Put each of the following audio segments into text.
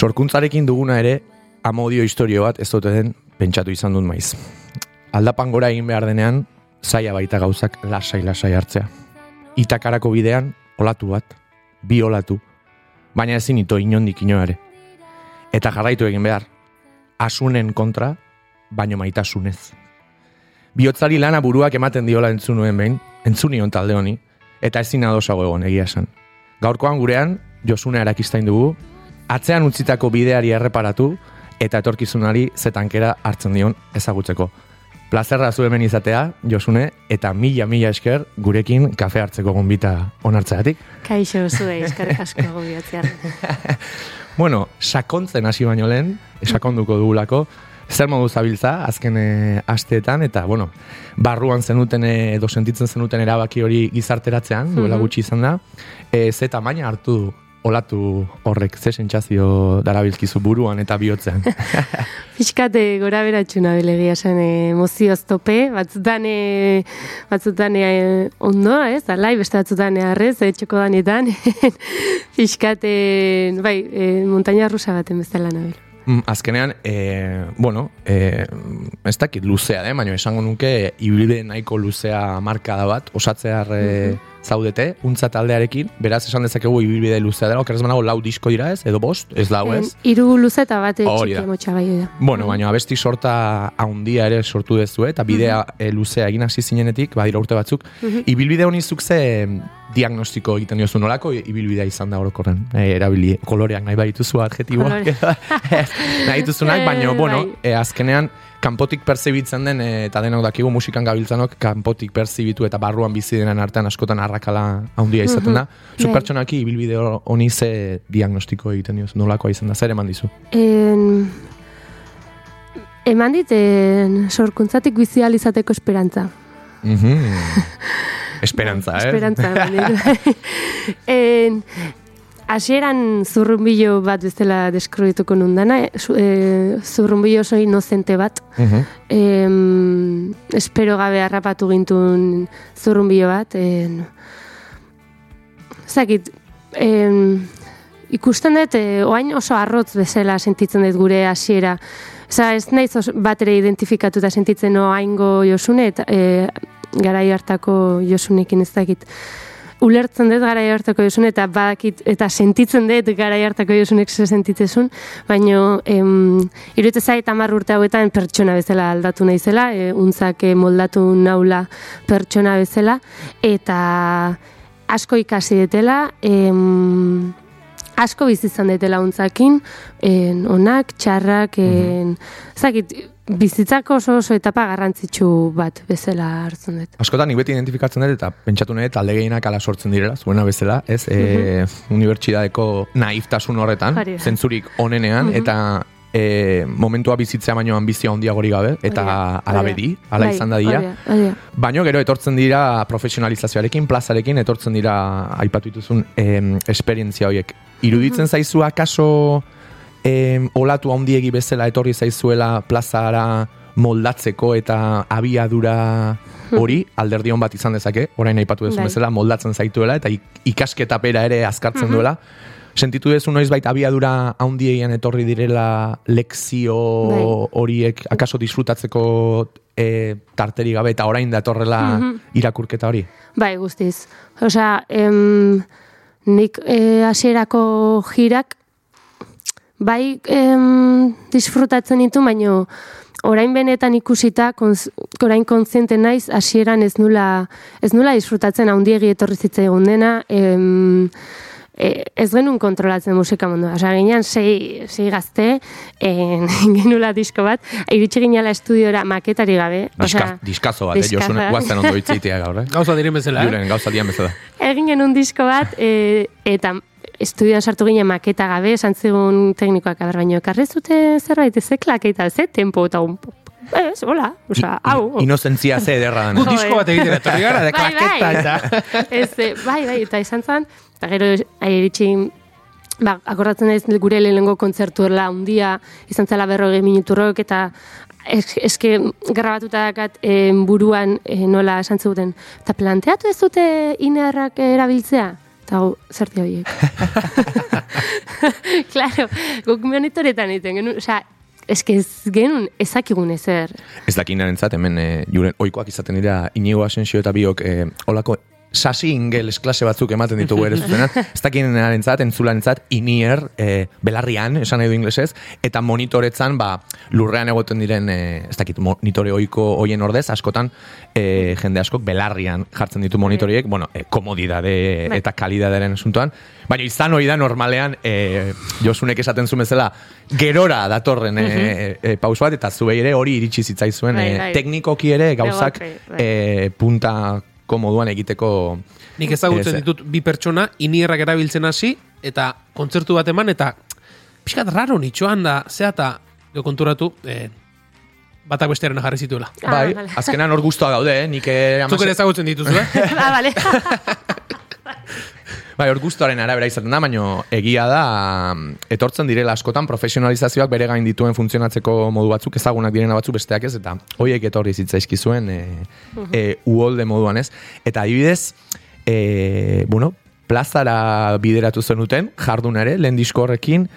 Sorkuntzarekin duguna ere, amodio historio bat ez dute den pentsatu izan dut maiz. Aldapan gora egin behar denean, zaila baita gauzak lasai-lasai hartzea. Itakarako bidean, olatu bat, bi olatu, baina ezin ito inondik inoare. Eta jarraitu egin behar, asunen kontra, baino maitasunez. Biotzari lana buruak ematen diola entzunuen behin, entzunion talde honi, eta ezin adosago egon egia esan. Gaurkoan gurean, Josuna erakistain dugu, atzean utzitako bideari erreparatu, eta etorkizunari zetankera hartzen dion ezagutzeko. Plazerra zu hemen izatea, Josune, eta mila-mila esker gurekin kafe hartzeko gonbita onartzeatik. Kaixo zue, eskerrik asko gobiatzean. Bueno, sakontzen hasi baino lehen, sakonduko dugulako, zer modu zabiltza azken e, asteetan, eta, bueno, barruan zenuten e, edo sentitzen zenuten erabaki hori gizarteratzean, duela Mhm. gutxi izan da, e, ze tamaina hartu du olatu horrek, ze sentsazio darabilkizu buruan eta bihotzean. Fiskate gora beratxuna belegia zen e, emozioz tope, batzutan, e, batzutan e, ondo, ez, alai, beste batzutan e, arrez, e, txoko danetan, fiskate, bai, e, montaña rusa baten bezala nabil. Mm, Azkenean, e, bueno, e, ez dakit luzea, de, baina esango nuke ibilbide nahiko luzea marka da bat, osatzear e, zaudete, untza taldearekin, beraz esan dezakegu ibilbide luzea dela, okerrez banago lau disko dira ez, edo bost, ez lau ez. Iru luze eta da. txiki motxa bai da. Bueno, baina abesti sorta haundia ere sortu dezu, eta bidea e, luzea egin hasi zinenetik, badira urte batzuk. Ibilbide honi zuk ze diagnostiko egiten diozu nolako ibilbidea izan da orokorren, e, erabili koloreak nahi badituzu adjetiboak, nahi dituzunak, baina, Eh, bueno, e, azkenean, kanpotik perzibitzen den, eta denok dakigu musikan gabiltzanok, kanpotik perzibitu eta barruan bizi denen artean askotan arrakala handia izaten da. Zuk Bai. pertsonaki ibilbide honi ze diagnostiko egiten diozu, nolakoa izan da, zer eman dizu? En, eman dit, en, sorkuntzatik bizi ahal izateko esperantza. Mhm. Esperantza, eh? Esperantza, en, Hasieran zurrunbilo bat bezala deskribituko nundana, e, zu- e, zurrunbilo oso inozente bat, Mhm. em, espero gabe harrapatu gintun zurrunbilo bat, en, zakit, em, ikusten dut, e, oain oso arrotz bezala sentitzen dut gure hasiera. Osa, ez naiz bat ere identifikatuta sentitzen oaingo josune, eta e, garai hartako josunekin ez dakit. Ulertzen dut garai hartako josune, eta badakit, eta sentitzen dut garai hartako josunek ze sentitzezun, baino, em, iruditzen zait hamar urte hauetan pertsona bezala aldatu naizela, e, untzak e, moldatu naula pertsona bezala, eta asko ikasi detela, em, asko bizi izan detela untzakin, en, onak, txarrak, en, zakit, bizitzako oso oso etapa garrantzitsu bat bezala hartzen dut. Askotan nik beti identifikatzen dut eta pentsatu nahi talde gehienak ala sortzen direla, zuena bezala, ez? E, unibertsitateko naiftasun horretan, da. zentzurik onenean, eta e, momentua bizitzea baino ambizio handiagori gabe, eta Hori da, ala Bai, izan da dira. Baino gero etortzen dira profesionalizazioarekin, plazarekin, etortzen dira aipatu dituzun em, esperientzia horiek. Iruditzen zaizu akaso em, olatu handiegi bezala etorri zaizuela plazara moldatzeko eta abiadura hori alderdion bat izan dezake, orain aipatu duzu Bai. bezala moldatzen zaituela eta ik- ikasketa pera ere azkartzen duela. Sentitu duzu noiz baita abiadura handiegian etorri direla lekzio Bai. horiek akaso disfrutatzeko e, tarteri gabe eta orain datorrela irakurketa hori? Bai, guztiz. Osea, em, nik eh, hasierako jirak bai em, disfrutatzen ditu, baino orain benetan ikusita, konz, orain kontziente naiz, hasieran ez nula, ez nula disfrutatzen handiegi etorri zitzaigun dena, em, e, ez genuen kontrolatzen musika mundua. Osea, ginean sei, sei gazte, en, genula disko bat, iritsi ginala estudiora maketari gabe. Diska, osea, diskazo bat, eh? Josune, bat. guazen ondo hitzitea gaur, eh? Gauza diren bezala, eh? Julen, gauza dian bezala. Egin genuen disko bat, e, eta estudioan sartu ginen maketa gabe, esan zigun teknikoak aber baino, ekarri zute zerbait, ze klaketa, ze tempo, eta un, ez, hola, osea, hau. Inozentzia ze ederra Gu dena. disko bat egiten etorri gara, de Bai, klaketa bai. eta... ez, eh, bai, bai, eta izan zen, eta gero iritsi, ba, akordatzen naiz gure lehenengo kontzertuela handia izan zela berrogei minuturrok, eta es- eske grabatuta dakat en, buruan eh, nola esan zuten. Eta planteatu ez dute inerrak erabiltzea? Eta gu, zerti horiek. claro, guk monitoretan egiten genuen, osea, eske ez genuen ezakigun ezer. Ez dakinaren zat, hemen e, juren oikoak izaten dira Inigo Asensio eta biok e, olako sasi ingeles klase batzuk ematen ditugu ere zuzenan. ez dakinaren zat, entzularen zat, inier, e, belarrian, esan nahi du inglesez, eta monitoretzan, ba, lurrean egoten diren, e, ez dakit, monitore oiko hoien ordez, askotan, e, jende askok belarrian jartzen ditu monitoriek, bueno, e, komodidade Bai. eta kalidaderen asuntoan, baina izan hori da normalean, e, josunek esaten zuen bezala, gerora datorren e, e, pauso bat, eta zuei ere hori iritsi zitzaizuen, e, teknikoki ere gauzak e, punta komoduan egiteko Nik ezagutzen Ez, ditut bi pertsona inierrak erabiltzen hasi eta kontzertu bat eman eta pixkat raro nitxoan da zea eta jo konturatu eh, batak bestearen jarri zituela. Ah, bai, vale. azkenan hor guztua gaude, eh? nik ere Zuk ere ezagutzen dituzu, eh? ah, vale. Bai, hor guztuaren arabera izaten da, baina egia da mm, etortzen direla askotan profesionalizazioak bere gain dituen funtzionatzeko modu batzuk ezagunak direna batzuk besteak ez, eta hoiek etorri zitzaizkizuen e, e, uholde moduan ez. Eta adibidez, e, bueno, plazara bideratu zenuten, jardun ere, lehen disko horrekin,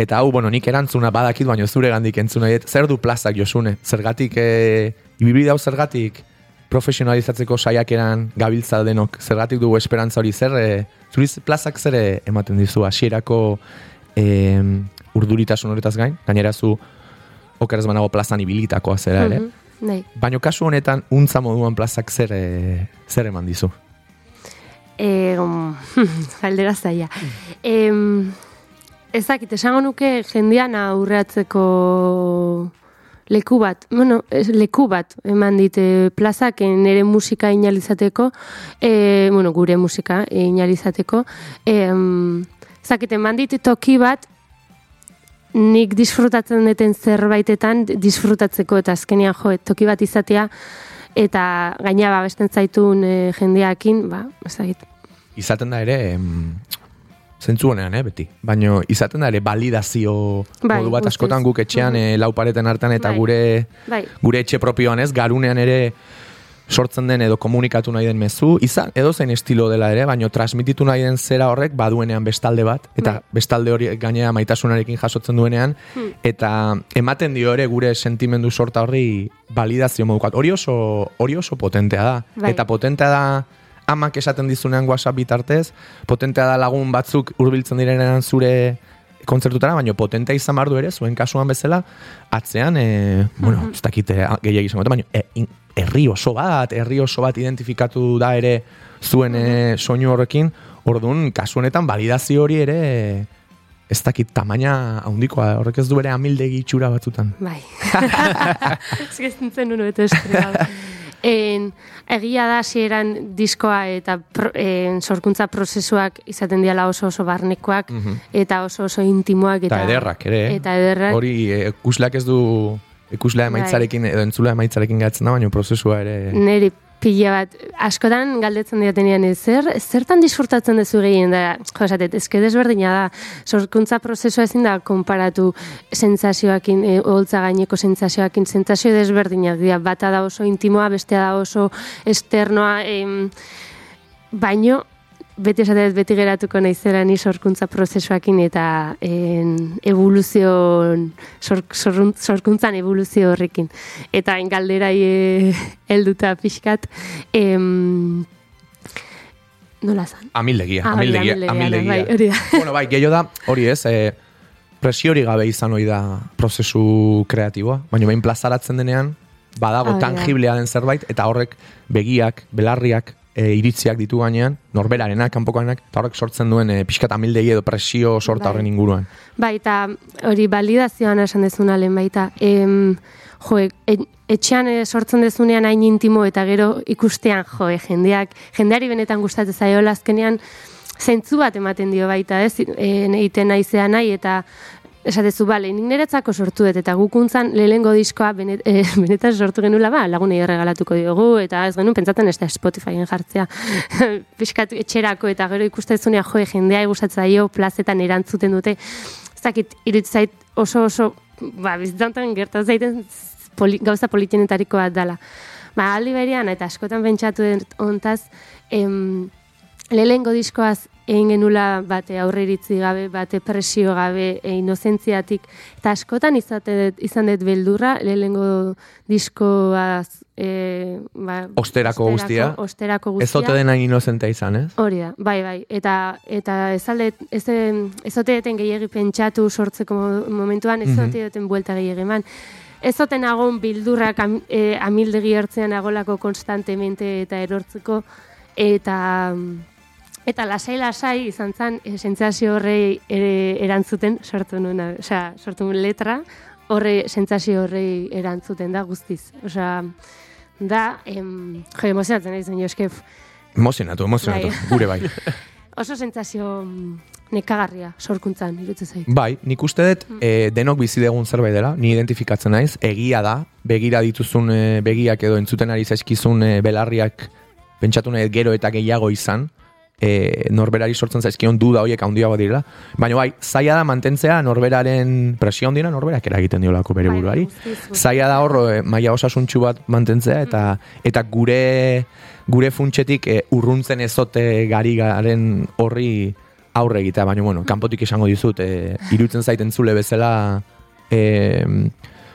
eta hau, bueno, nik erantzuna badakit, baina zure gandik entzuna zer du plazak josune? Zergatik, e, ibibide hau zergatik profesionalizatzeko saiakeran gabiltza denok, zergatik dugu esperantza hori zer, e, zuriz plazak zer ematen dizu hasierako e, urduritasun horretaz gain, gainera zu okeraz banago plazan ibilitakoa zera ere, Mhm, Bai. baina kasu honetan untza moduan plazak zer, e, zer eman dizu. E, um, galdera zaila. Em, ezakit, esango nuke jendean aurreatzeko leku bat, bueno, ez, leku bat eman dit e, plazak e, nire musika inalizateko, e, bueno, gure musika inalizateko, e, ezakit, eman dit toki bat nik disfrutatzen duten zerbaitetan disfrutatzeko eta azkenean jo, toki bat izatea eta gaina babesten zaitun e, jendeakin, ba, ezagit. Izaten da ere, em, zentzu honean, eh, beti. Baina izaten da ere validazio Bai, modu bat askotan guk etxean Mhm. eh, lau pareten hartan eta Bai. gure Bai, gure etxe propioan ez, garunean ere sortzen den edo komunikatu nahi den mezu, izan, edo zein estilo dela ere, baino transmititu nahi den zera horrek baduenean bestalde bat, eta Bai. bestalde hori gainera maitasunarekin jasotzen duenean, Hmm. eta ematen dio ere gure sentimendu sorta horri validazio modukat. Hori oso, hori oso potentea da. Bai. Eta potentea da amak esaten dizunean WhatsApp bitartez, potentea da lagun batzuk hurbiltzen direnean zure kontzertutara, baina potentea izan behar du ere, zuen kasuan bezala, atzean, e, bueno, ez dakite gehiagik izango, baina e, in- herri oso bat, herri oso bat identifikatu da ere zuen e, soinu horrekin, orduan, kasu honetan, validazio hori ere, ez dakit tamaina handikoa, horrek ez du bere amildegi itxura batzutan. bai. Ez que zintzen nuen bete estrela. En, egia da hasieran diskoa eta pro, en, sorkuntza prozesuak izaten diala oso oso barnekoak eta oso oso intimoak eta, Eta ederrak ere, eh? Eta ederrak. Hori, e, ikusleak ez du, ikuslea Bai. emaitzarekin, edo entzulea emaitzarekin gatzen da, baina prozesua ere... Neri pila bat, askotan galdetzen diatenean, zer, zertan disfrutatzen duzu gehien da, jo, esatet, ezke desberdina da, sorkuntza prozesua ezin da konparatu sentsazioakin, e, oholtza gaineko sentsazioakin, sentsazio desberdinak dira, bata da oso intimoa, bestea da oso esternoa, em, baino, beti esatet, beti geratuko naizera ni sorkuntza prozesuakin eta en, evoluzio, sor, sorrun- sorkuntzan evoluzio horrekin. Eta galderai e, helduta pixkat, em, nola zan? Amildegia, Ah, hori amildegia, amildegia, amildegia. bai, hori da. bueno, bai, gehiago da, hori ez, e, presiori gabe izan hori da prozesu kreatiboa, baina bain plazaratzen denean, badago Hori da. tangiblea den zerbait, eta horrek begiak, belarriak, e, iritziak ditu gainean, norberarenak, kanpokoarenak, eta horrek sortzen duen e, pixkat amildegi edo presio sorta Bai. horren inguruan. Bai, eta hori validazioan esan dezuna lehen baita. Em, jo, e, etxean eh, sortzen dezunean hain intimo eta gero ikustean, jo, eh, jendeak, jendeari benetan gustatzen zaiola azkenean zentzu bat ematen dio baita, ez? E, egiten naizea nahi eta esatezu, bale, nik niretzako sortu dut, eta gukuntzan lehengo diskoa benet, e, benetan sortu genula, ba, lagunei erregalatuko diogu, eta ez genuen pentsatzen ez da Spotifyen jartzea. Piskat etxerako, eta gero ikustezunean, jo, jendea gustatzen zaio, plazetan erantzuten dute, ez dakit, iruditzait oso oso, ba, bizitzantan gertaz zaiten poli, gauza politenetariko bat dala. Ba, aldi berean, eta askotan pentsatu dut ontaz, em, lehengo diskoaz egin genula bate aurreritzi gabe, bate presio gabe, e, inozentziatik, eta askotan izate izan dut beldurra, lehengo diskoaz e, ba, Osterako guztia. Osterako guztia. Ez ote dena inozentea izan, ez? Hori da, bai, bai. Eta, eta ez alde, ez, ez ote duten gehiagi pentsatu sortzeko mo- momentuan, ez Mhm. ote duten buelta gehiagi eman. Ez oten agon bildurrak am, e, amildegi hartzean agolako konstantemente eta erortzeko, eta eta lasai-lasai izan zen e, sentsazio horrei ere erantzuten sortu nuena, osea, sortu nuen letra, horre sentsazio horrei erantzuten da guztiz. Osea, da, em, jo, emozionatzen naiz, baina eske, Emozionatu, emozionatu, Bai. gure bai. Oso sentsazio mm, nekagarria sorkuntzan, irutzen zait. Bai, nik uste dut e, denok bizi dugun zerbait dela, ni identifikatzen naiz, egia da, begira dituzun e, begiak edo entzuten ari zaizkizun e, belarriak pentsatu nahi gero eta gehiago izan, e, norberari sortzen zaizkion duda horiek handiago direla, baina bai, zaila da mantentzea norberaren presio handina norberak eragiten diolako bere Bai, buruari. guztiz. Zaila da hor e, maila osasuntxu bat mantentzea eta eta gure gure funtsetik e, urruntzen ezote gari garen horri aurre egitea, baina bueno, kanpotik esango dizut, e, irutzen zaiten zule bezala e,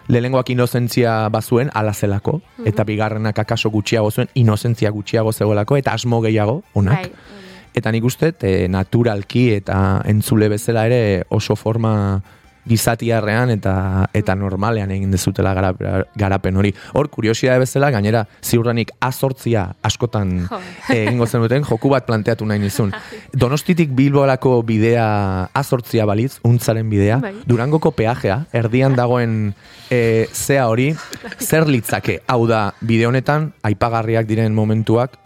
lehengoak inozentzia bazuen, ala zelako, eta bigarrenak akaso gutxiago zuen, inozentzia gutxiago zegoelako, eta asmo gehiago, onak. Bai, hori. Eta nik uste, e, naturalki eta entzule bezala ere oso forma gizatiarrean eta eta normalean egin dezutela gara- garapen hori. Hor, kuriosidade bezala, gainera, ziurrenik azortzia askotan Jo. egingo zenuten, joku bat planteatu nahi nizun. Donostitik Bilboalako bidea azortzia balitz, untzaren bidea, Bai. Durangoko peajea, erdian dagoen e, zea hori, zer litzake, hau da, bide honetan, aipagarriak diren momentuak,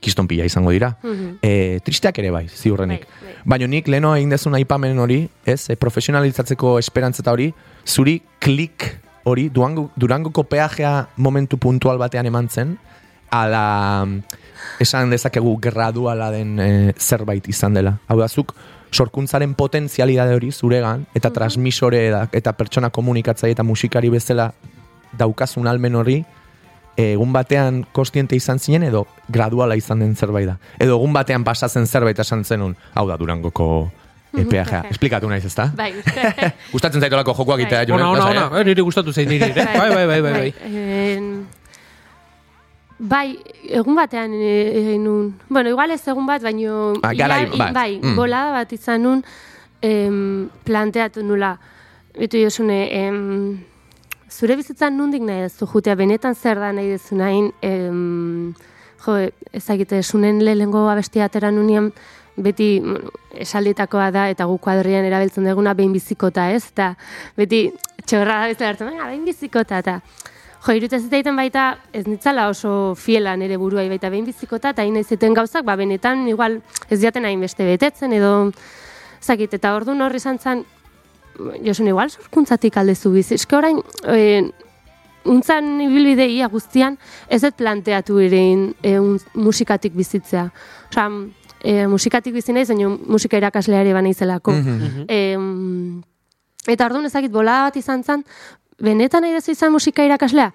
kiston pila izango dira. Mhm. E, tristeak ere bai, ziurrenik. Bai, bai. Baina nik leno egin dezun aipamen hori, ez, e, profesionalizatzeko esperantzeta hori, zuri klik hori, durango, durangoko peajea momentu puntual batean eman zen, ala esan dezakegu graduala den e, zerbait izan dela. Hau da, zuk sorkuntzaren potentzialidade hori zuregan, eta transmisore da, eta pertsona komunikatzaile eta musikari bezala daukazun almen hori, egun batean kostiente izan zinen edo graduala izan den zerbait da. Edo egun batean pasatzen zerbait esan zenun, hau da Durangoko e, peajea. Esplikatu naiz, ezta? Bai. Gustatzen zaitolako jokoak egitea, Bai. Julen, Ona, ona, ona. Eh, niri gustatu zain niri. Bai, bai, bai, bai, bai. En, bai, egun batean e- egin nun. Bueno, igual ez egun bat, baino... Ah, garai ia- bat. Bai, Mm. bolada bat izan nun em, planteatu nula. Bitu josune, em, zure bizitzan nundik nahi duzu jutea, benetan zer da nahi duzu nahin, em, jo, ezagite, esunen lehengo abestia atera nunien, beti bueno, esalditakoa da eta gu kuadrian erabiltzen duguna behin bizikota, ez? Eta beti txorra da bezala hartzen, "Venga, behin bizikota, eta jo, irutez egiten baita, ez nitzala oso fiela nere buruai baita behin bizikota, eta hain ziten gauzak, ba, benetan, igual, ez diaten hain beste betetzen, edo, zakit, eta ordu horri izan zen, josun, igual, sorkuntzatik aldezu bizi. Eske orain, e, untzan ibilbide ia guztian, ez dut planteatu ere e, un, musikatik bizitzea. Osa, e, musikatik bizi naiz, baina musika irakaslea ere banaizelako. Mhm. Em, eta orduan ezakit bolada bat izan zen, benetan nahi dezu izan musika irakaslea,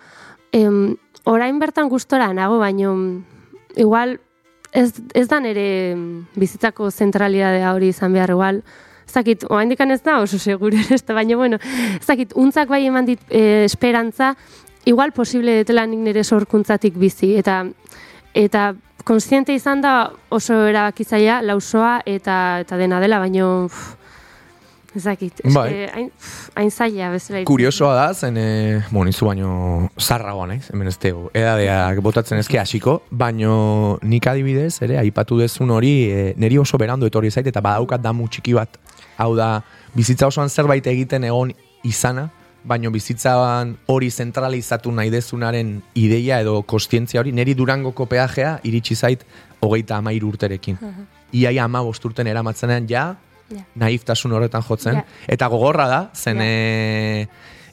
em, orain bertan gustora nago, baino igual ez, ez da nere em, bizitzako zentralidadea hori izan behar, igual, ezakit, oraindik ez da oso segure, ez da, baina bueno, ezakit, untzak bai eman dit e, esperantza, igual posible detela nik nire sorkuntzatik bizi, eta eta konstiente izan da oso erabakitzaia lausoa eta eta dena dela, baino uf, ez dakit, eske, Bai. hain, hain zaila bezala. Kuriosoa da, zen, e, bueno, izu baino zarragoa naiz, hemen ez tegu, edadeak botatzen ezke hasiko, baino nik adibidez, ere, aipatu dezun hori, e, niri oso berandu etorri zait, eta badaukat damu txiki bat. Hau da, bizitza osoan zerbait egiten egon izana, baino bizitzan hori zentralizatu nahi dezunaren ideia edo kostientzia hori, niri durangoko peajea iritsi zait hogeita amairu urterekin. Iaia ama urten eramatzenean ja, Ja. naiftasun horretan jotzen. Ja. Eta gogorra da, zen Ja. e,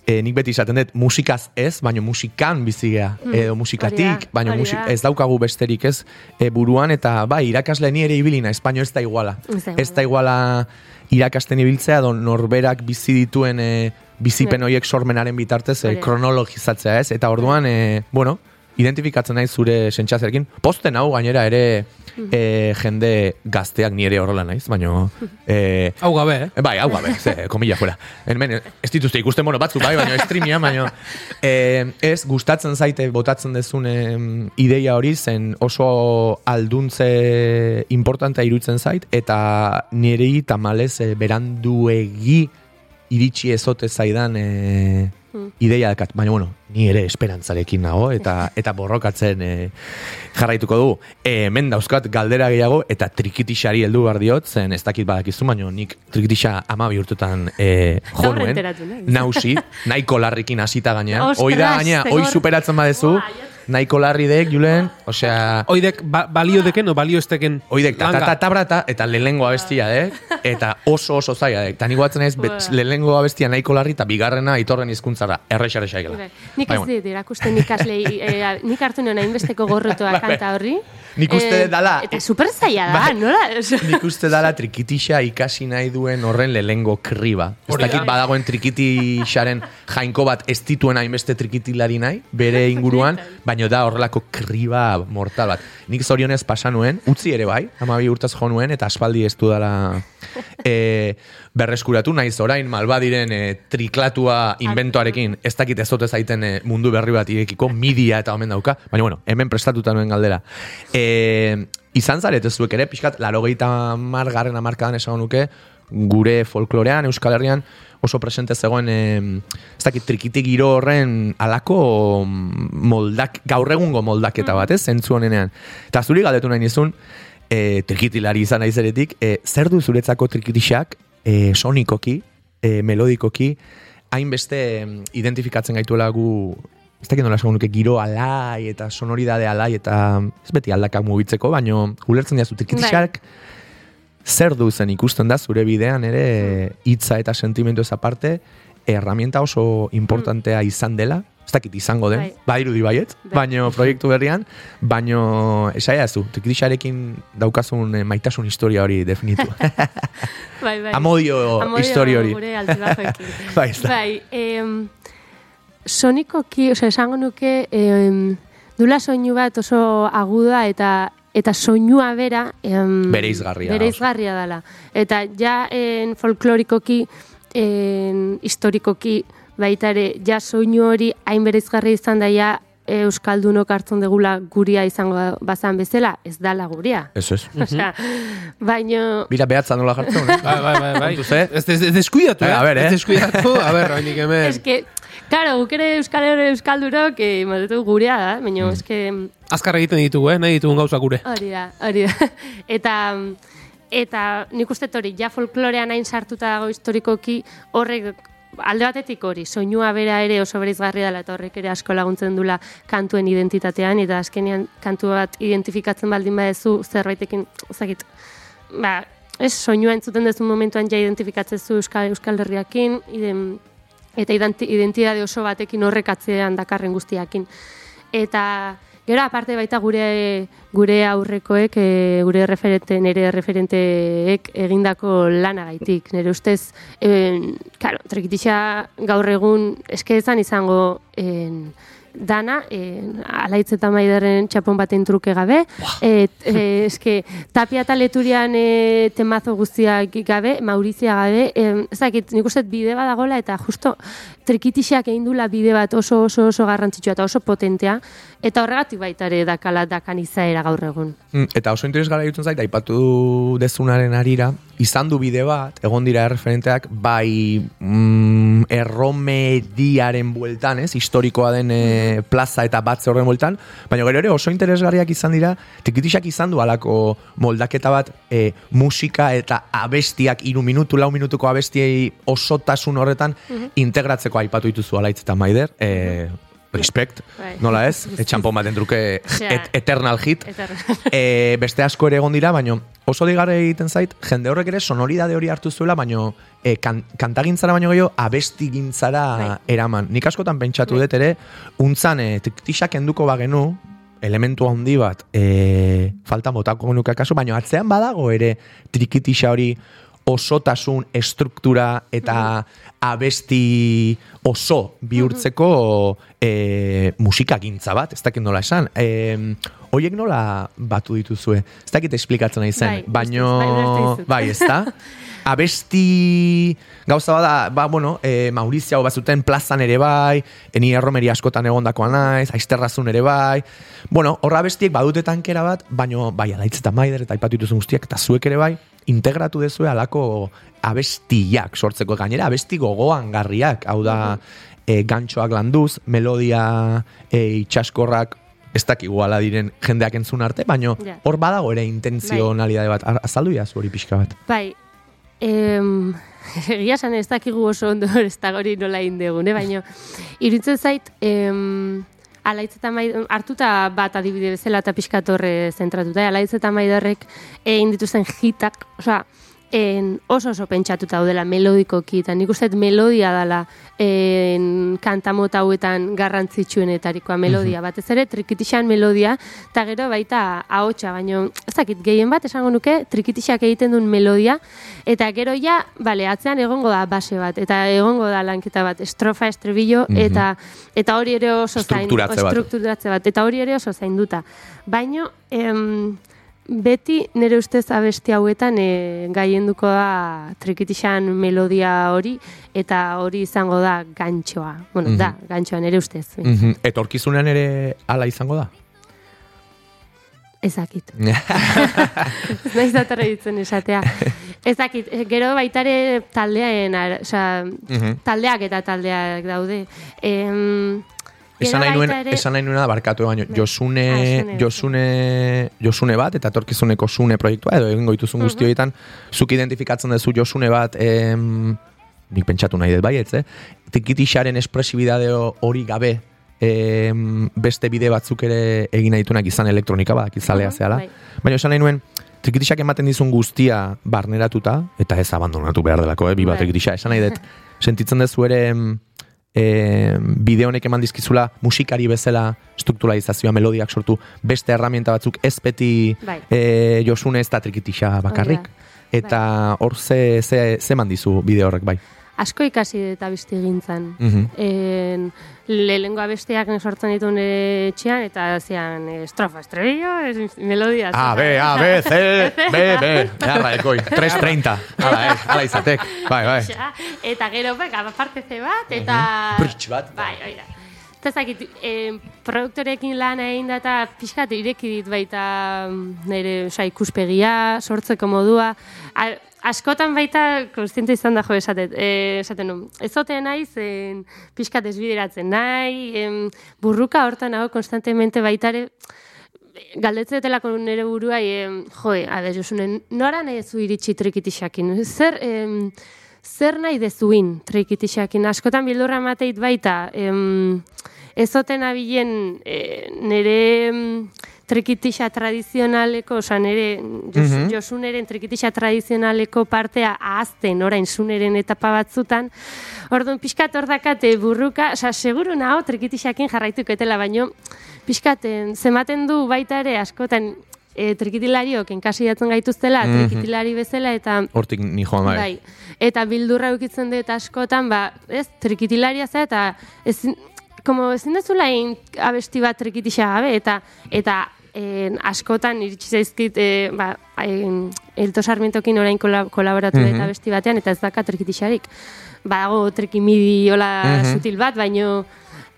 e, nik beti izaten dut musikaz ez, baino musikan bizigea, Hmm, edo musikatik, baino musik, ez daukagu besterik ez e, buruan, eta bai, irakasle ni ere ibilina, espaino ez da iguala. Ez da iguala irakasten ibiltzea, edo norberak bizi dituen e, bizipen Ja. horiek sormenaren bitartez e, kronologizatzea ez, eta orduan, e, bueno, identifikatzen naiz zure sentsazioarekin. Posten hau gainera ere e, jende gazteak nire horrela naiz, baino... E, Hau gabe, eh? Bai, hau gabe, ze, komilla fuera. Hemen, ez dituzte ikusten mono batzu, bai, baina streamia, baina e, ez, gustatzen zaite botatzen dezun em, ideia hori zen oso alduntze importantea irutzen zait, eta nirei tamalez e, beranduegi iritsi ezote zaidan e, ideia dakat. Baina, bueno, ni ere esperantzarekin nago, eta eta borrokatzen e, jarraituko du. E, hemen dauzkat galdera gehiago, eta trikitixari heldu behar diot, zen ez dakit badakizu, baina nik trikitixa ama bihurtutan e, jo Gaur nuen. enteratu naiz. Nausi, nahiko larrikin hasita gainean. Hoi da gainea, zegor- hoi superatzen badezu, jat- nahiko larri dek, Julen, osea... Oidek ba, balio deken o balio esteken Oidek, ta, ta, langa. ta, tabrata, eta lehenengo abestia, eh? Eta oso oso zaila, eh? Ta nik guatzen ez, lehenengo abestia nahiko larri, eta bigarrena itorren hizkuntzara, errexare xaigela. Bai. Nik Bai, ez bueno. dit irakusten ikaslei, e, nik hartu nuen hainbesteko gorrotoa kanta horri. Nik uste Eh, dala- Eta super zaila da, Bai. nola? Nik uste dala trikitixa ikasi nahi duen horren lehengo kriba. Ez dakit badagoen trikitixaren jainko bat ez dituen hainbeste trikitilari nahi, bere inguruan, baino da horrelako kriba mortal bat. Nik zorionez pasa nuen, utzi ere bai, amabi urtaz jo nuen, eta aspaldi ez dudala e, berreskuratu naiz orain malbadiren e, triklatua inventoarekin, ez dakit ez ote zaiten e, mundu berri bat irekiko, media eta omen dauka, baina bueno, hemen prestatuta nuen galdera. E, izan zaret ez zuek ere, pixkat, laro gehieta margarren amarkadan esan nuke, gure folklorean, Euskal Herrian, oso presente zegoen, ez dakit, trikitik giro horren alako moldak, gaur egungo moldaketa bat, ez, zentzu honenean. Eta zuri galdetu nahi nizun, e, trikitilari izan naizeretik, e, zer du zuretzako trikitixak, e, sonikoki, e, melodikoki, hainbeste identifikatzen gaituela gu ez dakit nola nuke giro alai eta sonoridade alai eta ez beti aldakak mugitzeko, baino ulertzen diazu trikitixak zer du zen ikusten da zure bidean ere hitza eta sentimendu ez aparte herramienta oso importantea izan dela, ez dakit izango den, Bai. badirudi baiet, Bai. baino proiektu berrian, baino esaiazu, trikitixarekin daukazun eh, maitasun historia hori definitu. Bai, bai. Amodio, Amodio historia hori. Gure. Bai, ez da. bai, em, sonikoki, osea, esango nuke, em, dula soinu bat oso aguda eta eta soinua bera em, Bereizgarria da bereizgarria dela. Eta ja en, folklorikoki, en, historikoki, baita ere, ja soinu hori hain bereizgarria izan daia Euskaldunok hartzen degula guria izango bazan bezala, ez dala guria. Eso es. Osea, baino... Bira behatza nola jartzen, eh? Bai, bai, bai, bai. Eh? Ez, ez, ez deskuidatu, Eh, a ver, eh? Ez deskuidatu, a ber, oinik hemen. Es que, claro, guk ere Euskal Herri Euskaldunok, eh, matetu gurea da, baina Mm. es que... Azkar egiten ditugu, eh? Nahi ditugun gauza gure. Hori da, hori da. Eta, eta nik uste hori, ja folklorean hain sartuta dago historikoki, horrek alde batetik hori, soinua bera ere oso bereizgarria dela eta horrek ere asko laguntzen dula kantuen identitatean eta azkenean kantu bat identifikatzen baldin badezu zerbaitekin, ezagit, ba, ez soinua entzuten duzu momentuan ja identifikatzen zu Euskal, Euskal Herriakin, iden, eta identi- identitate oso batekin horrek atzean dakarren guztiakin. Eta gero aparte baita gure gure aurrekoek, e, gure referente, nire referenteek egindako lanagaitik. Nire ustez, en, claro, gaur egun eske ezan izango en, dana, en, alaitz eta maiderren txapon baten truke gabe, et, e, eske tapia eta leturian e, temazo guztiak gabe, Maurizia gabe, em, ez dakit, nik uste bide badagola eta justo trikitixak egin dula bide bat oso oso oso garrantzitsua eta oso potentea, eta horregatik baita ere dakala dakan izaera gaur egun. Mm, Eta oso interesgarra irutzen zait, aipatu dezunaren arira, izan du bide bat, egon dira referenteak, bai mm, erromediaren bueltan, ez, historikoa den e, plaza eta batze horren bueltan, baina gero ere oso interesgarriak izan dira, tikitixak izan du alako moldaketa bat e, musika eta abestiak, iru minutu, lau minutuko abestiei osotasun horretan integratzeko aipatu dituzu alaitz eta maider, e, respect, Bai. nola ez, etxampon baten Osea, et, eternal hit, Eta e, beste asko ere egon dira, baino oso digarre egiten zait, jende horrek ere sonoridade hori hartu zuela, baino e, kan, kantagintzara baino gehiago abestigintzara Bai. eraman. Nik askotan pentsatu dut ere, untzan e, tiktixak enduko bagenu, elementu handi bat, e, falta motako genuke akaso, baino atzean badago ere trikitixa hori osotasun, estruktura eta abesti oso bihurtzeko e, musikagintza bat, ez dakit nola esan. E, Oiek nola batu dituzue? Ez dakit esplikatzen nahi zen, Bai, baino... bai. Bai, ez da? Abesti gauza bada, ba, bueno, e, Maurizia bazuten plazan ere bai, eni erromeri askotan egondakoa naiz, aizterrazun ere bai. Bueno, horra abestiek badute tankera bat, baino, bai, alaitz eta maider eta aipatu dituzun guztiak, eta zuek ere bai, integratu dezue alako abestiak sortzeko gainera, abesti gogoan garriak, hau da, e, gantxoak landuz, melodia e, itxaskorrak, ez dakigu ala diren jendeak entzun arte, baino Ja. hor badago ere intenzionalidade bat. Ar- Azaldu jazu hori pixka bat. Bai, em, egia esan ez dakigu oso ondo ez da hori nola indegun, eh? baina iruditzen zait, em, alaitz eta maid, hartuta bat adibide bezala eta pixkatorre zentratuta, eh? alaitz eta maidarrek egin dituzten hitak, osea, en oso oso pentsatuta daudela melodikoki, eta nik uste melodia dela en, kanta mota hauetan garrantzitsuenetarikoa melodia, batez ere trikitixan melodia, eta gero baita ahotsa, baino ez dakit gehien bat esango nuke trikitixak egiten duen melodia, eta gero ja, bale, atzean egongo da base bat, eta egongo da lanketa bat, estrofa, estribillo, eta eta hori ere oso zain, bat. bat, eta hori ere oso zainduta. Baino, em, beti nire ustez abesti hauetan e, gaienduko da trikitixan melodia hori eta hori izango da gantxoa. Bueno, da, gantxoa nire ustez. Mhm. Etorkizunean ere ala izango da? Ezakit. Ez naiz datorra ditzen esatea. Ezakit, eh, gero baitare taldeaen, ara- osea, Mhm. taldeak eta taldeak daude. Em, Esan nahi nuen, ere- esan nahi nuena barkatu baino, Bai. Josune, Ah, Josune, Josune, bat, eta etorkizuneko Sune proiektua, edo egingo dituzun Mhm. guzti horietan, zuk identifikatzen duzu Josune bat, em, nik pentsatu nahi dut baietz, eh? Tikitixaren espresibidade hori gabe, em, beste bide batzuk ere egin nahi dituenak izan elektronika badak izalea Mhm, zehala. bai. Baina esan nahi nuen, trikitixak ematen dizun guztia barneratuta, eta ez abandonatu behar delako, eh? Biba Bai. trikitixa, esan nahi dut, sentitzen dezu ere em, e, bide honek eman dizkizula musikari bezala strukturalizazioa melodiak sortu beste herramienta batzuk ez beti Bai. e, josune ez da trikitixa bakarrik. Hori Eta hor ze, ze, ze eman dizu bide horrek bai. Asko ikasi dut abesti gintzan. Mhm. En, lehengo abestiak sortzen ditu nire etxean, eta zean eh, estrofa, estribillo, es- melodia. A, B, A, B, C, B, B. Jarra, ekoi. 3.30. Hala, eh, hala izatek. Bai, bai. Eta gero, beka, aparte ze bat, eta... Britx bat. Bai, oida. Eta zakit, eh, produktorekin lan egin da eta pixkat ireki dit baita mm, nire osa, ikuspegia, sortzeko modua. Askotan baita konstiente izan da jo esatet, eh, esaten nun. Ez ote nahi zen pixkat desbideratzen nahi, em, burruka hortan hau konstantemente baitare galdetzetelako nire buruai, em, joe, a ber, Josune, nora nahi zu iritsi trikitixakin? Zer, em, zer nahi dezuin trikitixakin? Askotan bildurra mateit baita, em, ez oten abilen e, nire em, trikitixa tradizionaleko, oza, nire jos, Mhm. Josuneren trikitixa tradizionaleko partea ahazten orain suneren etapa batzutan, Orduan, pixkat hor dakate burruka, oza, seguru naho trikitixakin jarraituko etela, baino, pixkaten, zematen du baita ere askotan e, trikitilariok enkasiatzen gaituztela, Mhm. trikitilari bezala, eta Hortik ni joan bai. Bai. Eta bildurra eukitzen dut askotan, ba, ez, trikitilaria za, eta ezin, como ezin dezula abesti bat trikitixa gabe, eta eta en, askotan iritsi zaizkit, e, ba, en, Elto Sarmientokin orain kola, kolaboratu dut Mhm. abesti batean, eta ez daka trikitixarik. Badago trikimidi hola Mhm. sutil bat, baino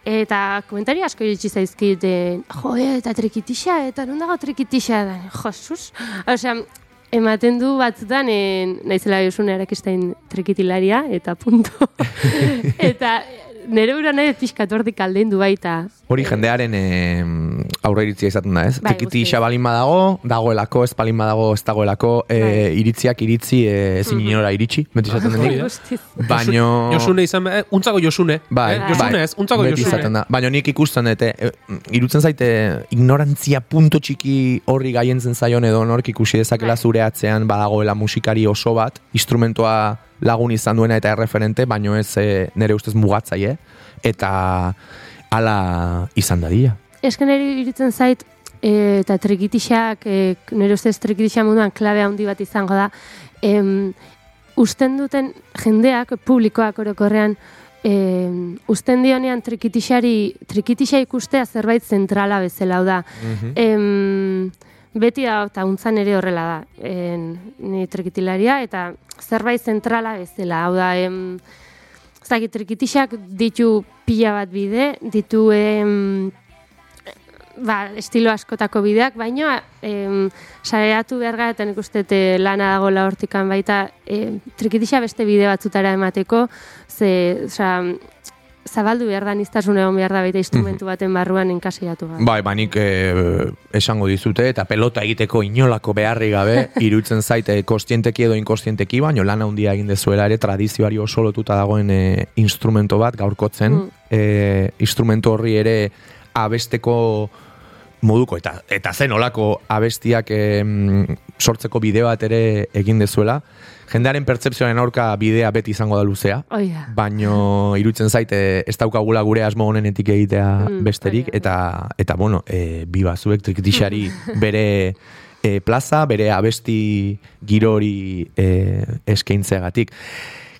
Eta komentario asko iritsi zaizkit, e, jo, e, eta trikitixa, eta non dago trikitixa, da, josuz. Osea, ematen du batzutan, e, naizela josune erakistain trikitilaria, eta punto. eta nire bura nahi pixkat hortik aldein du baita. Hori jendearen eh, aurre iritzia izaten da, ez? Bai, Trikitixa guztiz. balin badago, dagoelako, ez balin badago, ez dagoelako, eh, Bai. iritziak iritzi, eh, ezin inora iritsi, beti izaten denik. da. Guztiz. Baino... Josune izan, eh, untzako Josune. Bai, eh? bai. Josune ez, untzako Beti Josune. izaten da. Baina nik ikusten dute, e, irutzen zaite ignorantzia punto txiki horri gaientzen zaion edo nork ikusi dezakela Bai. zure atzean badagoela musikari oso bat, instrumentoa lagun izan duena eta erreferente, baino ez e, nire ustez mugatzaile, eta hala izan dadila. Esken nire iritzen zait, e, eta trikitixak, e, nire ustez trikitixa munduan klabe handi bat izango da, em, usten duten jendeak, publikoak orokorrean, e, usten dionean trikitixari, trikitixa ikustea zerbait zentrala bezala da. Em, beti da, eta untzan ere horrela da, en, ni trikitilaria, eta zerbait zentrala bezala, hau da, em, ez dakit, trikitixak ditu pila bat bide, ditu em, ba, estilo askotako bideak, baina em, sareatu behar gara, eta nik uste eh, lana dagoela hortikan baita, em, trikitixa beste bide batzutara emateko, ze, osea, zabaldu behar da niztasun egon behar da baita instrumentu baten barruan enkaseiatu gara. Bai, banik eh, esango dizute, eta pelota egiteko inolako beharri gabe, irutzen zaite kostienteki edo inkostienteki, baino lan handia egin dezuela ere tradizioari oso lotuta dagoen eh, instrumento bat gaurkotzen. Mm. Eh, instrumento horri ere abesteko moduko eta eta zen olako abestiak em, sortzeko bide bat ere egin dezuela. Jendearen pertzepzioaren aurka bidea beti izango da luzea. Hoi da. baino irutzen zaite ez daukagula gure asmo honenetik egitea Mm, besterik hori da. eta eta bueno, e, bi bazuek trikitixari bere e, plaza, bere abesti girori e, eskaintzeagatik.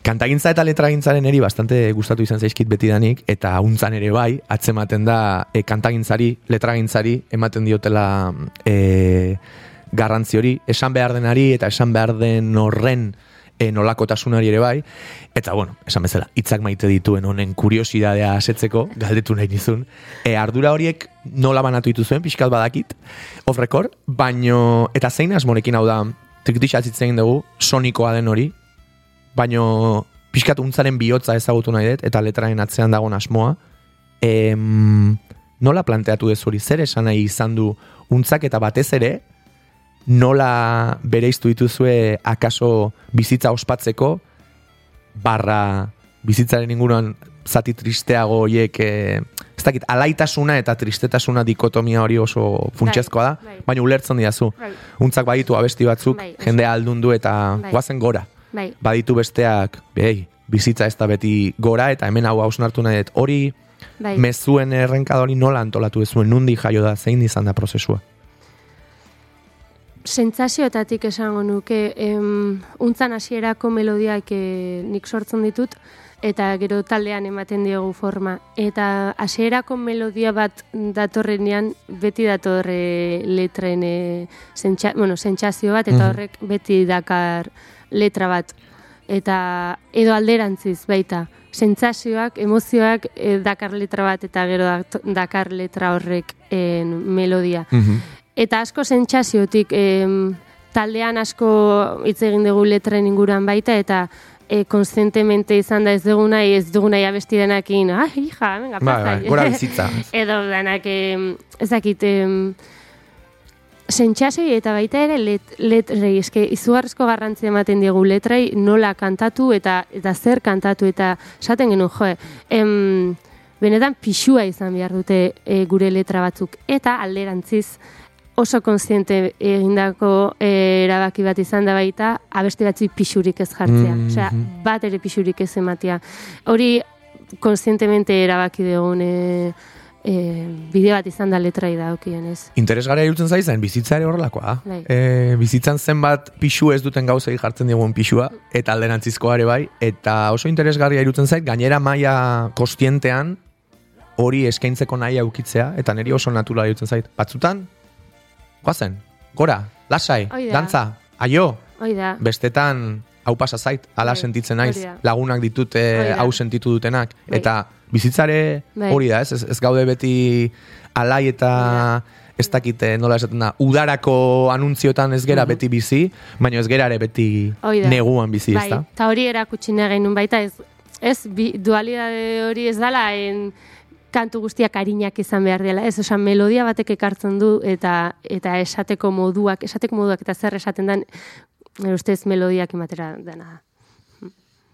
Kantagintza eta letragintzaren eri bastante gustatu izan zaizkit betidanik, eta untzan ere bai, atzematen da e, kantagintzari, letragintzari, ematen diotela e, garrantzi hori, esan behar denari eta esan behar den horren e, nolakotasunari ere bai, eta bueno, esan bezala, hitzak maite dituen honen kuriosidadea asetzeko, galdetu nahi nizun, e, ardura horiek nola banatu dituzuen, pixkat badakit, off record, baino, eta zein asmorekin hau da, trikitixatzit egin dugu, sonikoa den hori, baino pixkat untzaren bihotza ezagutu nahi dut, eta letraen atzean dagoen asmoa, em, nola planteatu dezu hori, zer esan nahi izan du untzak eta batez ere, nola bereiztu dituzue akaso bizitza ospatzeko, barra bizitzaren inguruan zati tristeago horiek, e, ez dakit, alaitasuna eta tristetasuna dikotomia hori oso funtsezkoa da, bai. baina ulertzen diazu. Bai. Untzak baditu abesti batzuk, Bai, jendea aldundu eta Bai. guazen gora. Bai, Baditu besteak, behei, bizitza ez da beti gora, eta hemen hau hausnartu nahi dut. Hori, bai. mezuen errenkada hori nola antolatu ezuen, nundi jaio da, zein izan da prozesua. sentsazioetatik esango nuke em, untzan hasierako melodiak e, nik sortzen ditut eta gero taldean ematen diogu forma eta hasierako melodia bat datorrenean beti datorre letren e, sentsa, bueno, sentsazio bat eta Mhm. horrek beti dakar letra bat eta edo alderantziz baita sentsazioak, emozioak e, dakar letra bat eta gero dak- dakar letra horrek en, melodia eta asko sentsaziotik em, taldean asko hitz egin dugu letren inguruan baita eta e, konstientemente izan da ez dugu nahi, ez dugu nahi abesti denakin, ah, hija, venga, Bai, pasa. bai, gora bizitza. Edo denak, em, ez dakit, em, sentsazioei eta baita ere let, letrei, eske izugarrizko garrantzia ematen diegu letrei nola kantatu eta eta zer kantatu eta esaten genuen jo, em, benetan pixua izan behar dute e, gure letra batzuk eta alderantziz oso kontziente egindako e, erabaki bat izan da baita abesti batzuik pixurik ez jartzea. Mhm. Osea, bat ere pixurik ez ematea. Hori kontzientemente erabaki dugun e, e, bide bat izan da letrai da ez. Interesgarria irutzen zaizen, bizitza ere horrelakoa. Bai. E, bizitzan zenbat pixu ez duten gauzei jartzen digun pixua, eta alderantzizkoa ere bai, eta oso interesgarria irutzen zait, gainera maila kostientean hori eskaintzeko nahi aukitzea, eta niri oso naturala irutzen zait. Batzutan, guazen, gora, lasai, dantza, aio, Hoi da. bestetan hau pasa zait, ala Bai, sentitzen naiz, lagunak ditut eh, hau sentitu dutenak, Bai. eta bizitzare Bai. hori da, ez, ez, ez gaude beti alai eta ez dakite nola esaten da, udarako anuntziotan ez gera beti bizi, baina ez gera ere beti neguan bizi, bai, ez da? eta hori erakutsi nahi genuen baita ez, ez bi, dualidade hori ez dala en, kantu guztiak arinak izan behar dela, ez, osan melodia batek ekartzen du eta eta esateko moduak, esateko moduak eta zer esaten den, ustez melodiak ematera dena.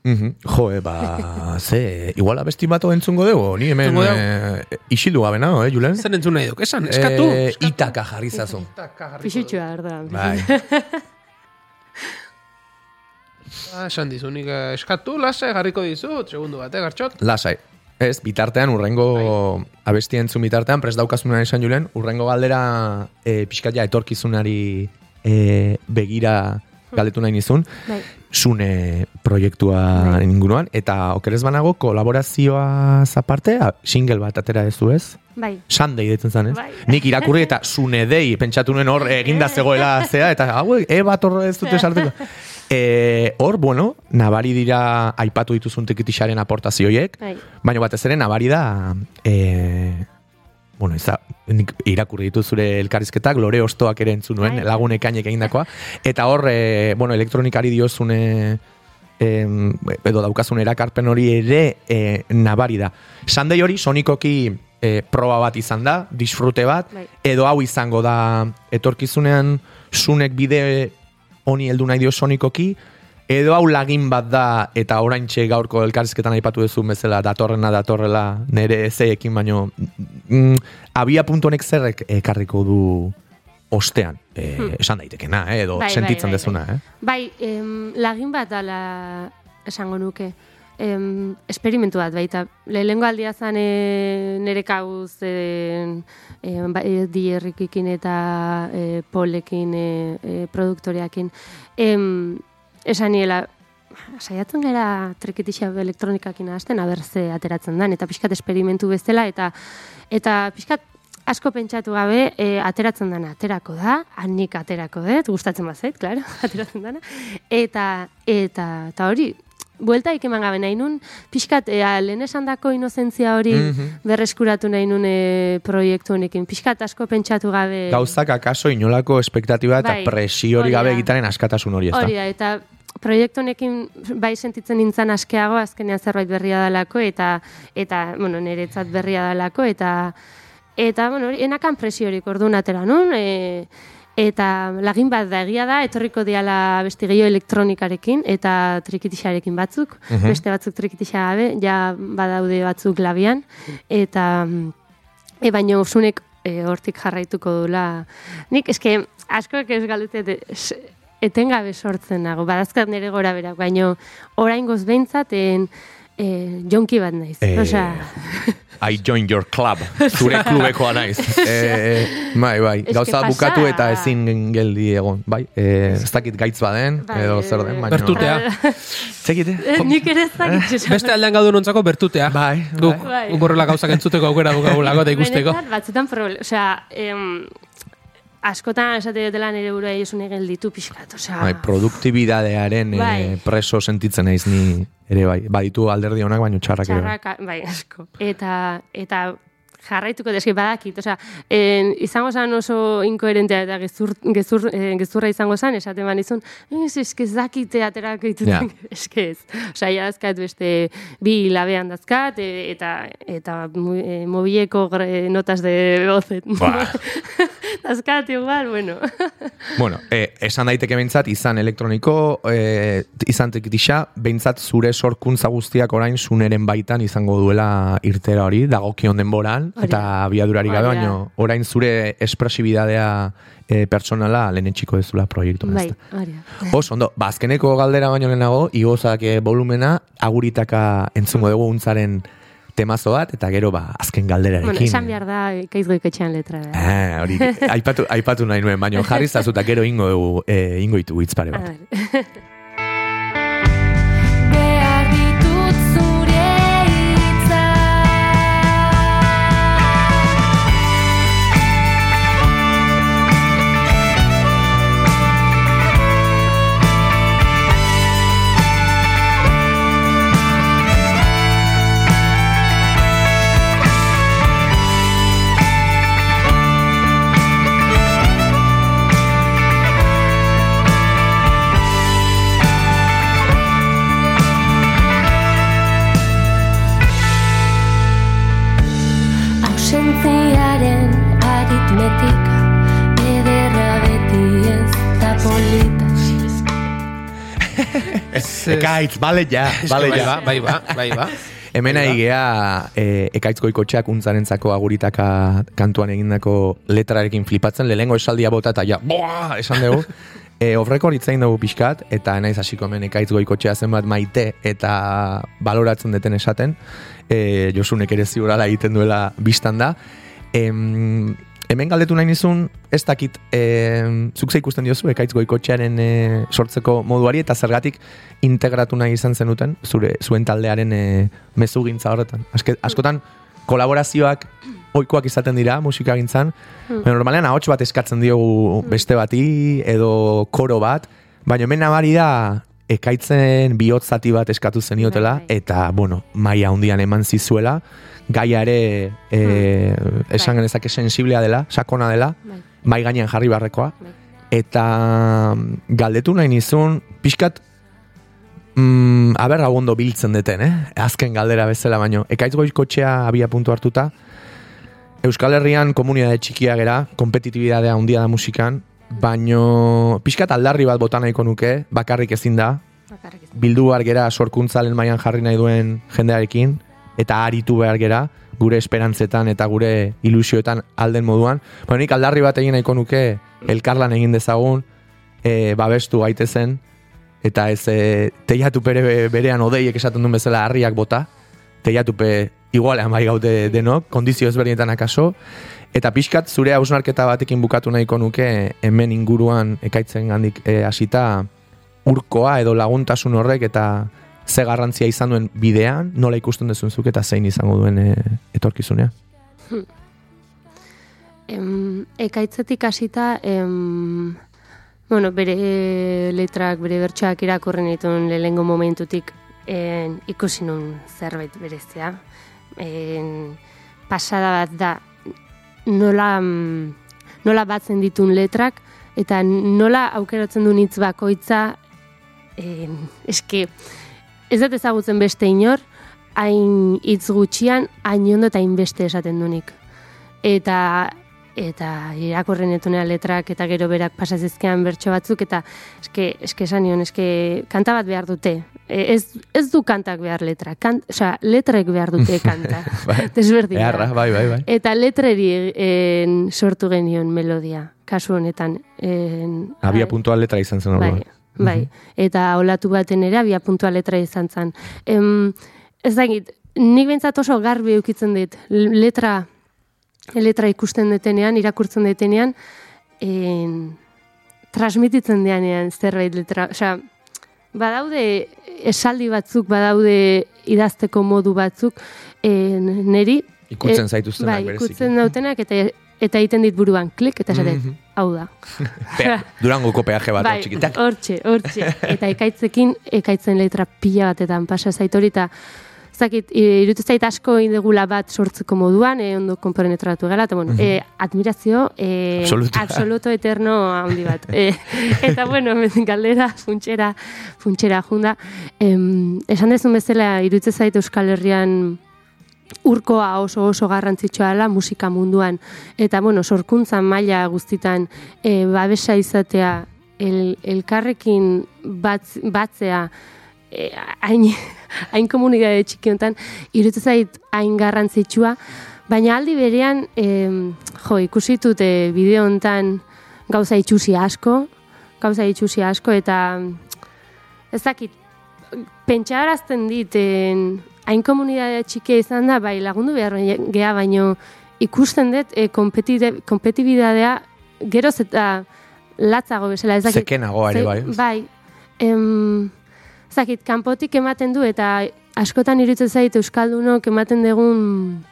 Mhm. Jo, e, ba, ze, igual abesti bat entzungo dugu, ni hemen eh, isildu gabe nago, eh, Julen? Zer entzun nahi duk, esan, eskatu. Eh, itaka jarri zazu. Pixutxua, erda. Bai. Ah, esan dizu, nik eh, eskatu, lasa garriko dizut, segundu bat, eh, gartxot? Lasai. Ez, bitartean, urrengo abesti entzun bitartean, prest daukazuna esan julen, urrengo galdera e, pixkat ja etorkizunari e, begira galdetu nahi nizun, Bai. zune proiektua Bai. inguruan, eta okerez banago, kolaborazioa zaparte, single bat atera dezu ez? Bai. Sunday ditzen zen, ez? Bai. Nik irakurri eta zune dei, pentsatu nuen hor eginda zegoela zea, eta hau, e bat hor ez dute sartuko. E, hor, bueno, nabari dira aipatu dituzun tekitixaren aportazioiek, Bai. baina batez ere nabari da e, bueno, eza, nik irakurri ditu zure elkarrizketak, lore ostoak ere entzun nuen, Bai. lagun ekainek egindakoa, eta hor, e, bueno, elektronikari diozune em, edo daukazun erakarpen hori ere e, nabari da. Sandei hori sonikoki e, proba bat izan da, disfrute bat, Bai. edo hau izango da etorkizunean sunek bide honi heldu nahi dio sonikoki, edo hau lagin bat da eta oraintxe gaurko elkarrizketan aipatu duzu bezala datorrena datorrela nere ezeekin baino mm, abia puntu honek zerrek ekarriko du ostean, e, esan daitekena, eh, edo Hmm. Bai, bai, sentitzen bai, dezuna, eh? Bai, em, lagin bat ala esango nuke. Em, esperimentu bat baita. Lehengo aldia zan e, nere kauz e, e, ba, e, dierrikikin eta e, polekin e, e, produktoreakin. Em, esan niela, saiatzen gara trekitixa elektronikakin hasten aber ze ateratzen dan, eta pixkat esperimentu bezala, eta eta pixkat asko pentsatu gabe e, ateratzen dana aterako da, hanik aterako dut, gustatzen bazait, claro, ateratzen dana, eta, eta, eta hori, buelta eman gabe nahi nun, pixkat, e, lehen esan dako inozentzia hori Mhm. berreskuratu nahi nun e, proiektu honekin, pixkat asko pentsatu gabe. Gauzak akaso inolako espektatiba eta Bai, presio hori gabe egitaren askatasun hori. Hori da, eta proiektu honekin bai sentitzen nintzen askeago, azkenean zerbait berria dalako, eta, eta bueno, niretzat berria dalako, eta, eta bueno, hori, enakan presiorik orduan atera nun, e, eta lagin bat da egia da, etorriko diala beste gehiago elektronikarekin, eta trikitixarekin batzuk, Mhm. beste batzuk trikitixa gabe, ja badaude batzuk labian, eta e, baino zunek e, hortik jarraituko dula. Nik, eske, askoak ez galute, es- etengabe sortzen nago, badazkat nire gora berak, baino orain goz beintzaten e, jonki bat naiz. Eh, Osea, I join your club. Zure klubekoa naiz. e, bai, bai. Gauza pasa- bukatu eta ezin geldi egon. Bai, e, ez dakit gaitz baden, Bai, edo zer den, eh, baina... Bertutea. Zekite? nik ere ez dakit. Beste aldean gaudu nontzako bertutea. Bai, bai. guk horrela gauzak entzuteko aukera dugagulako eta ikusteko. Benetan, batzutan problema, osea, em, askotan esate dutela nire burua egisun egin ditu pixkat, osea. Bai, produktibidadearen Bai. e, preso sentitzen naiz ni ere bai. Baditu alderdi honak baino txarrak bai. Txarrak, bai, asko. Eta, eta jarraituko deski badakit, osea, en, izango zan oso inkoherentea eta gezur, gezur, eh, gezurra izango zan, esaten banizun, ez, eske aterako dituten, Ja. eske ez. Osea, ja dazkat beste bi labean dazkat, e, eta, eta e, mobileko notas de voz. Ba. dazkat igual, bueno. Bueno, eh, esan daiteke behintzat, izan elektroniko, eh, izan tekitisa, behintzat zure sorkuntza guztiak orain zuneren baitan izango duela irtera hori, dagokion denboran, Hori eta da. abiadurari gabe, Hori da. baino orain zure espresibidadea eh, personala lehenetxiko ez dula proiektu. bai, hori da. Oso, ondo, ba, azkeneko galdera baino lehenago, igozak eh, volumena, aguritaka entzungo dugu untzaren temazo bat, eta gero, ba, azken galderarekin. Bueno, esan behar da, kaizgoik etxean letra. Da. Ah, hori, aipatu, aipatu nahi nuen, baina jarri zazuta gero ingo eh, ingo ditu hitz pare bat. Ekaitz, bale ja, bale bai ja. ba, bai ba, bai ba. Hemen ari gea, e, ekaitz goikotxeak untzarentzako aguritaka kantuan egindako letrarekin flipatzen, lehengo esaldia bota eta ja, boa, esan dugu. E, Ofreko hitzain dugu pixkat, eta naiz hasiko hemen ekaitz goikotxea zenbat maite eta baloratzen deten esaten, e, Josunek ere ziurala egiten duela biztan da. Em, hemen galdetu nahi nizun, ez dakit, e, zuk ze ikusten diozu, ekaitz goikotxearen e, sortzeko moduari, eta zergatik integratu nahi izan zenuten, zure, zuen taldearen e, mezugintza horretan. Aske, askotan, kolaborazioak oikoak izaten dira musikagintzan, Hmm. baina normalean ahots bat eskatzen diogu beste bati, edo koro bat, baina hemen nabari da, ekaitzen bihotz zati bat eskatu zeniotela, Bai, bai. eta, bueno, maia handian eman zizuela, gaia ere, e, esan Bai. genezake sensiblea dela, sakona dela, Bai. mai gainean jarri barrekoa, Bai. eta mm, galdetu nahi nizun, pixkat, mm, aber ondo biltzen deten, eh? azken galdera bezala baino. Ekaitz goizkotxea abia puntu hartuta, Euskal Herrian komunitate txikia gera, kompetitibidadea handia da musikan, baino pixkat aldarri bat bota nahiko nuke, bakarrik ezin da, Bakarrik ez. bildu behar gera sorkuntzalen mailan jarri nahi duen jendearekin, eta aritu behar gera, gure esperantzetan eta gure ilusioetan alden moduan. Baina nik aldarri bat egin nahiko nuke, elkarlan egin dezagun, e, babestu gaitezen, eta ez e, teiatupe berean odeiek esaten duen bezala harriak bota, teiatupe igualean bai gaude denok, kondizio ezberdinetan akaso, eta pixkat zure hausnarketa batekin bukatu nahiko nuke hemen inguruan ekaitzen gandik e, hasita urkoa edo laguntasun horrek eta ze garrantzia izan duen bidean, nola ikusten duzun zuk eta zein izango duen e, etorkizunea. Em, ekaitzetik hasita, em, bueno, bere letrak, bere bertsoak irakurri nituen lehengo momentutik en, ikusi nun zerbait berezia. En, pasada bat da, nola, mm, nola batzen ditun letrak, eta nola aukeratzen duen hitz bakoitza, en, eske, ez dut ezagutzen beste inor, hain hitz gutxian, hain ondo eta hain beste esaten dunik. Eta eta irakurren etunea letrak eta gero berak pasazizkean bertso batzuk eta eske, eske esan nion, eske kanta bat behar dute. E, ez, ez du kantak behar letra, kant, osea, letrek behar dute kanta. Bai. Desberdina. Beharra, bai, bai, bai. Eta letreri en, sortu genion melodia, kasu honetan. En, Abia bai. puntua letra izan zen orduan. bai. Eta olatu baten ere abia puntua letra izan zen. Em, ez dakit, nik behintzat oso garbi eukitzen dit, letra, letra ikusten detenean, irakurtzen detenean, en, transmititzen deanean zerbait letra, osea, badaude esaldi batzuk, badaude idazteko modu batzuk, en, neri, Ikutzen E, zaituztenak bai, bereziki. ikutzen dautenak eta eta egiten dit buruan klik eta esaten, Mhm. hau da. Pe, Durangoko peaje bat, bai, txikitak. hortxe, hortxe. Eta ekaitzekin, ekaitzen letra pila batetan pasa zaitori eta zakit, irutu zait asko indegula bat sortzeko moduan, e, ondo konpenetratu gela, eta bueno, e, admirazio, e, Absoluto. absoluto eterno handi bat. E, eta bueno, galdera, funtxera, funtxera junda. Em, esan dezun bezala, irutu zait Euskal Herrian urkoa oso oso garrantzitsua dela musika munduan. Eta bueno, sorkuntzan maila guztitan e, babesa izatea el, elkarrekin batz, batzea e, hain, hain komunitate txiki iruditzen zait hain garrantzitsua. Baina aldi berean em, jo, ikusi dut e, bideo honetan gauza itxusi asko gauza itxusi asko eta ez dakit pentsarazten dit en, hain komunitate txikia izan da, bai lagundu behar gea, baino ikusten dut e, kompetite- kompetibidadea geroz eta latzago bezala. Ez dakit, Zekenagoa ere, bai. Bai. Em, ez dakit, kanpotik ematen du eta askotan irutzen zait Euskaldunok ematen dugun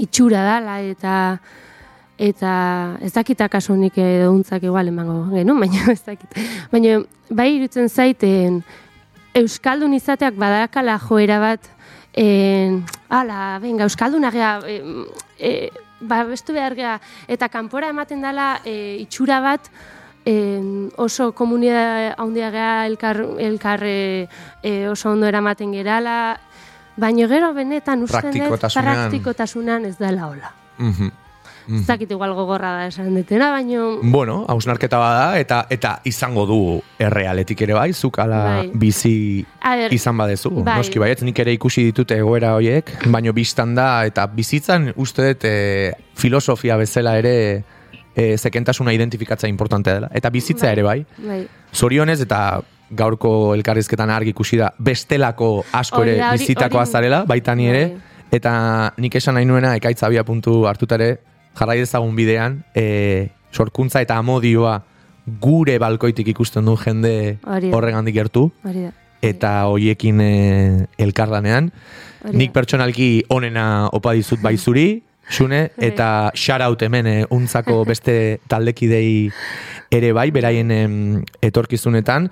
itxura dala eta eta ez dakit akaso nik eguntzak igual emango genuen, baina ez dakit. Baina bai irutzen zaiten Euskaldun izateak badakala joera bat en, ala, venga, Euskalduna gea, e, e, ba, bestu behar gea, eta kanpora ematen dela e, itxura bat, en, oso komunidade handia gea, elkar, elkar e, e, oso ondo eramaten gerala, baina gero benetan usten dut praktikotasunean ez dela hola. Ez dakit igual gogorra da esan detena, baina Bueno, hausnarketa bada eta eta izango du errealetik ere bai, zuk ala Bai. bizi ber, izan badezu. bai. Noski baietz nik ere ikusi ditut egoera horiek, baino biztan da eta bizitzan uste dut e, filosofia bezala ere e, zekentasuna identifikatza importantea dela. Eta bizitza Bai. ere bai. bai. Zorionez eta gaurko elkarrizketan argi ikusi da bestelako asko ere da, hori- bizitakoa hori- zarela, baita ni ere. Bai. Eta nik esan nahi nuena ekaitz abia puntu hartuta ere, jarrai dezagun bidean, e, sorkuntza eta amodioa gure balkoitik ikusten du jende horregandik gertu, Hori da. eta hoiekin e, elkarlanean. Nik pertsonalki onena opa dizut bai zuri, Xune, eta shoutout hemen eh, untzako beste taldekidei ere bai, beraien em, etorkizunetan,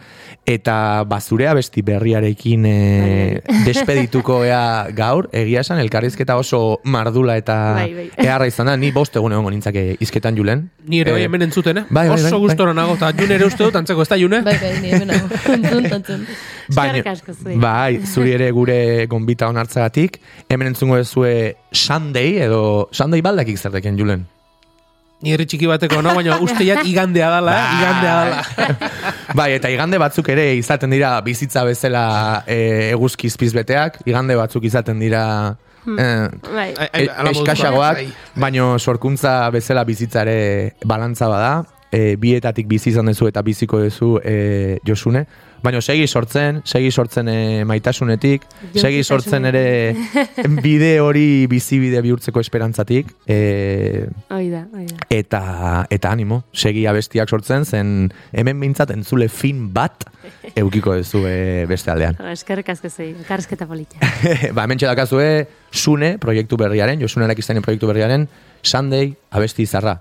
eta bazurea besti berriarekin e, despedituko ea gaur, egia esan, elkarrizketa oso mardula eta Bai, bai. eharra izan da, ni bost egun egongo nintzake izketan julen. Ni ere bai Eh, hemen entzuten, eh? bai, bai, bai, Oso bai. gustora nago, eta jun ere uste dut, antzeko ez da june? Bai, bai, ni hemen zuei. Bai, zuri ere gure gonbita onartzagatik. Hemen entzungo dezue Sunday, edo Sunday baldakik zerteken julen. Ni herri txiki bateko, no? Baina uste jat igandea dala, eh? igandea dala. bai, eta igande batzuk ere izaten dira bizitza bezala e, eguzkiz pizbeteak, igande batzuk izaten dira eh, Bai. Ai, e- hala modukoa. eskaxagoak, Bai. baino sorkuntza bezala bizitzare balantza bada, e, bietatik bizi izan duzu eta biziko duzu e, Josune, baino segi sortzen, segi sortzen e, maitasunetik, segi sortzen ere bide hori bizibide bihurtzeko esperantzatik, e, Hoi da, hoi da. eta eta animo, segi abestiak sortzen, zen hemen behintzat entzule fin bat eukiko duzu e, beste aldean. Eskerrik asko zuei, elkarrizketa politia. ba, hemen txedakazue Sune proiektu berriaren, Josune Erakiztainen proiektu berriaren, Sunday abesti izarra.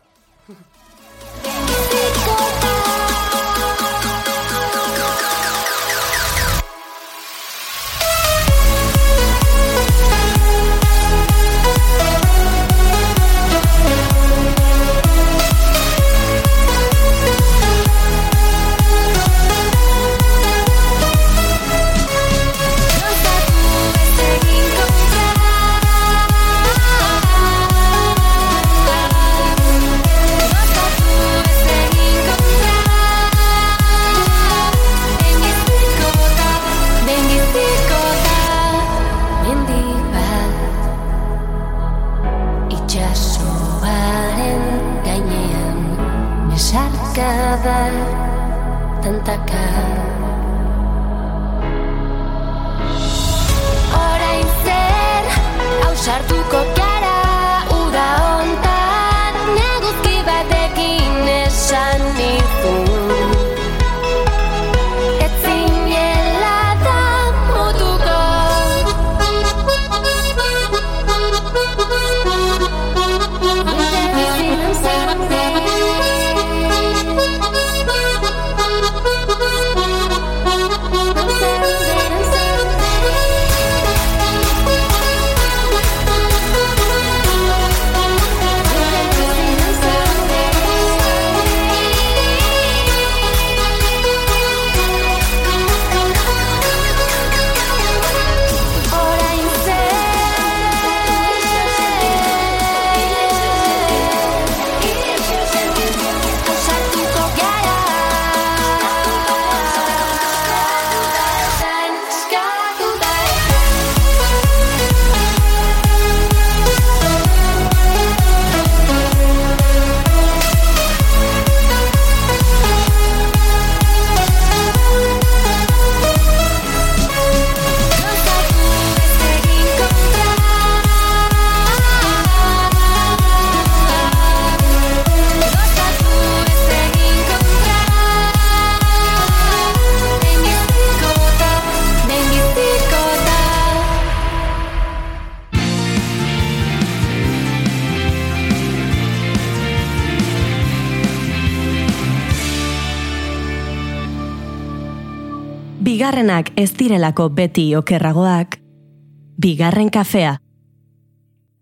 Ez direlako beti okerragoak, bigarren kafea.